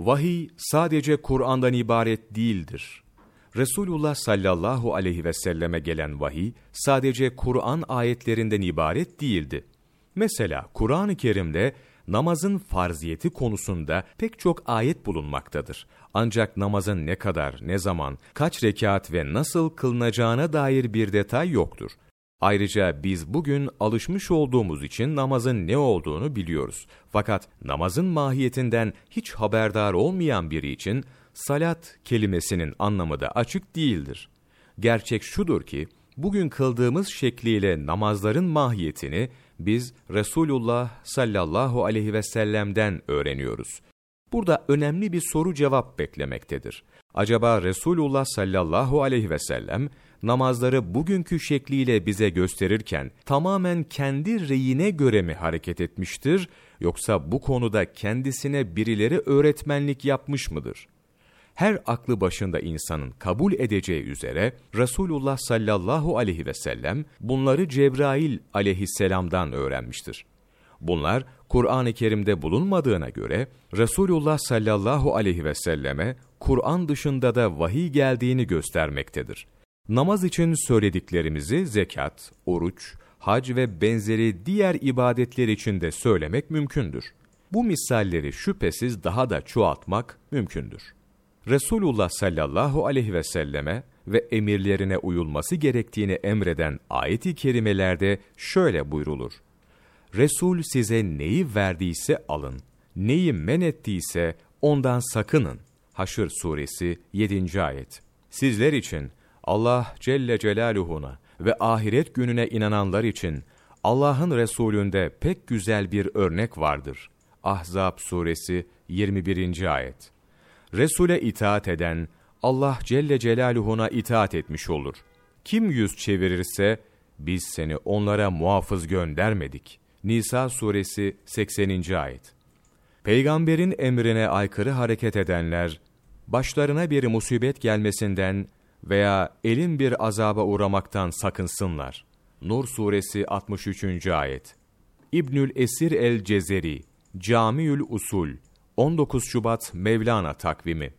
Vahiy sadece Kur'an'dan ibaret değildir. Resulullah sallallahu aleyhi ve selleme gelen vahiy sadece Kur'an ayetlerinden ibaret değildi. Mesela Kur'an-ı Kerim'de namazın farziyeti konusunda pek çok ayet bulunmaktadır. Ancak namazın ne kadar, ne zaman, kaç rekat ve nasıl kılınacağına dair bir detay yoktur. Ayrıca biz bugün alışmış olduğumuz için namazın ne olduğunu biliyoruz. Fakat namazın mahiyetinden hiç haberdar olmayan biri için salat kelimesinin anlamı da açık değildir. Gerçek şudur ki, bugün kıldığımız şekliyle namazların mahiyetini biz Resulullah sallallahu aleyhi ve sellem'den öğreniyoruz. Burada önemli bir soru cevap beklemektedir. Acaba Resulullah sallallahu aleyhi ve sellem namazları bugünkü şekliyle bize gösterirken tamamen kendi reyine göre mi hareket etmiştir yoksa bu konuda kendisine birileri öğretmenlik yapmış mıdır? Her aklı başında insanın kabul edeceği üzere Resulullah sallallahu aleyhi ve sellem bunları Cebrail aleyhisselamdan öğrenmiştir. Bunlar Kur'an-ı Kerim'de bulunmadığına göre Resulullah sallallahu aleyhi ve selleme Kur'an dışında da vahiy geldiğini göstermektedir. Namaz için söylediklerimizi zekat, oruç, hac ve benzeri diğer ibadetler için de söylemek mümkündür. Bu misalleri şüphesiz daha da çoğaltmak mümkündür. Resulullah sallallahu aleyhi ve selleme ve emirlerine uyulması gerektiğini emreden ayet-i kerimelerde şöyle buyrulur. Resul size neyi verdiyse alın, neyi men ettiyse ondan sakının. Haşr suresi 7. ayet. Sizler için Allah Celle Celaluhu'na ve ahiret gününe inananlar için Allah'ın Resulünde pek güzel bir örnek vardır. Ahzab suresi 21. ayet. Resul'e itaat eden Allah Celle Celaluhu'na itaat etmiş olur. Kim yüz çevirirse biz seni onlara muhafız göndermedik. Nisa suresi 80. ayet. Peygamberin emrine aykırı hareket edenler başlarına bir musibet gelmesinden veya elin bir azaba uğramaktan sakınsınlar. Nur suresi 63. ayet. İbnül Esir el-Cezeri, Camiül Usul, 19 Şubat Mevlana takvimi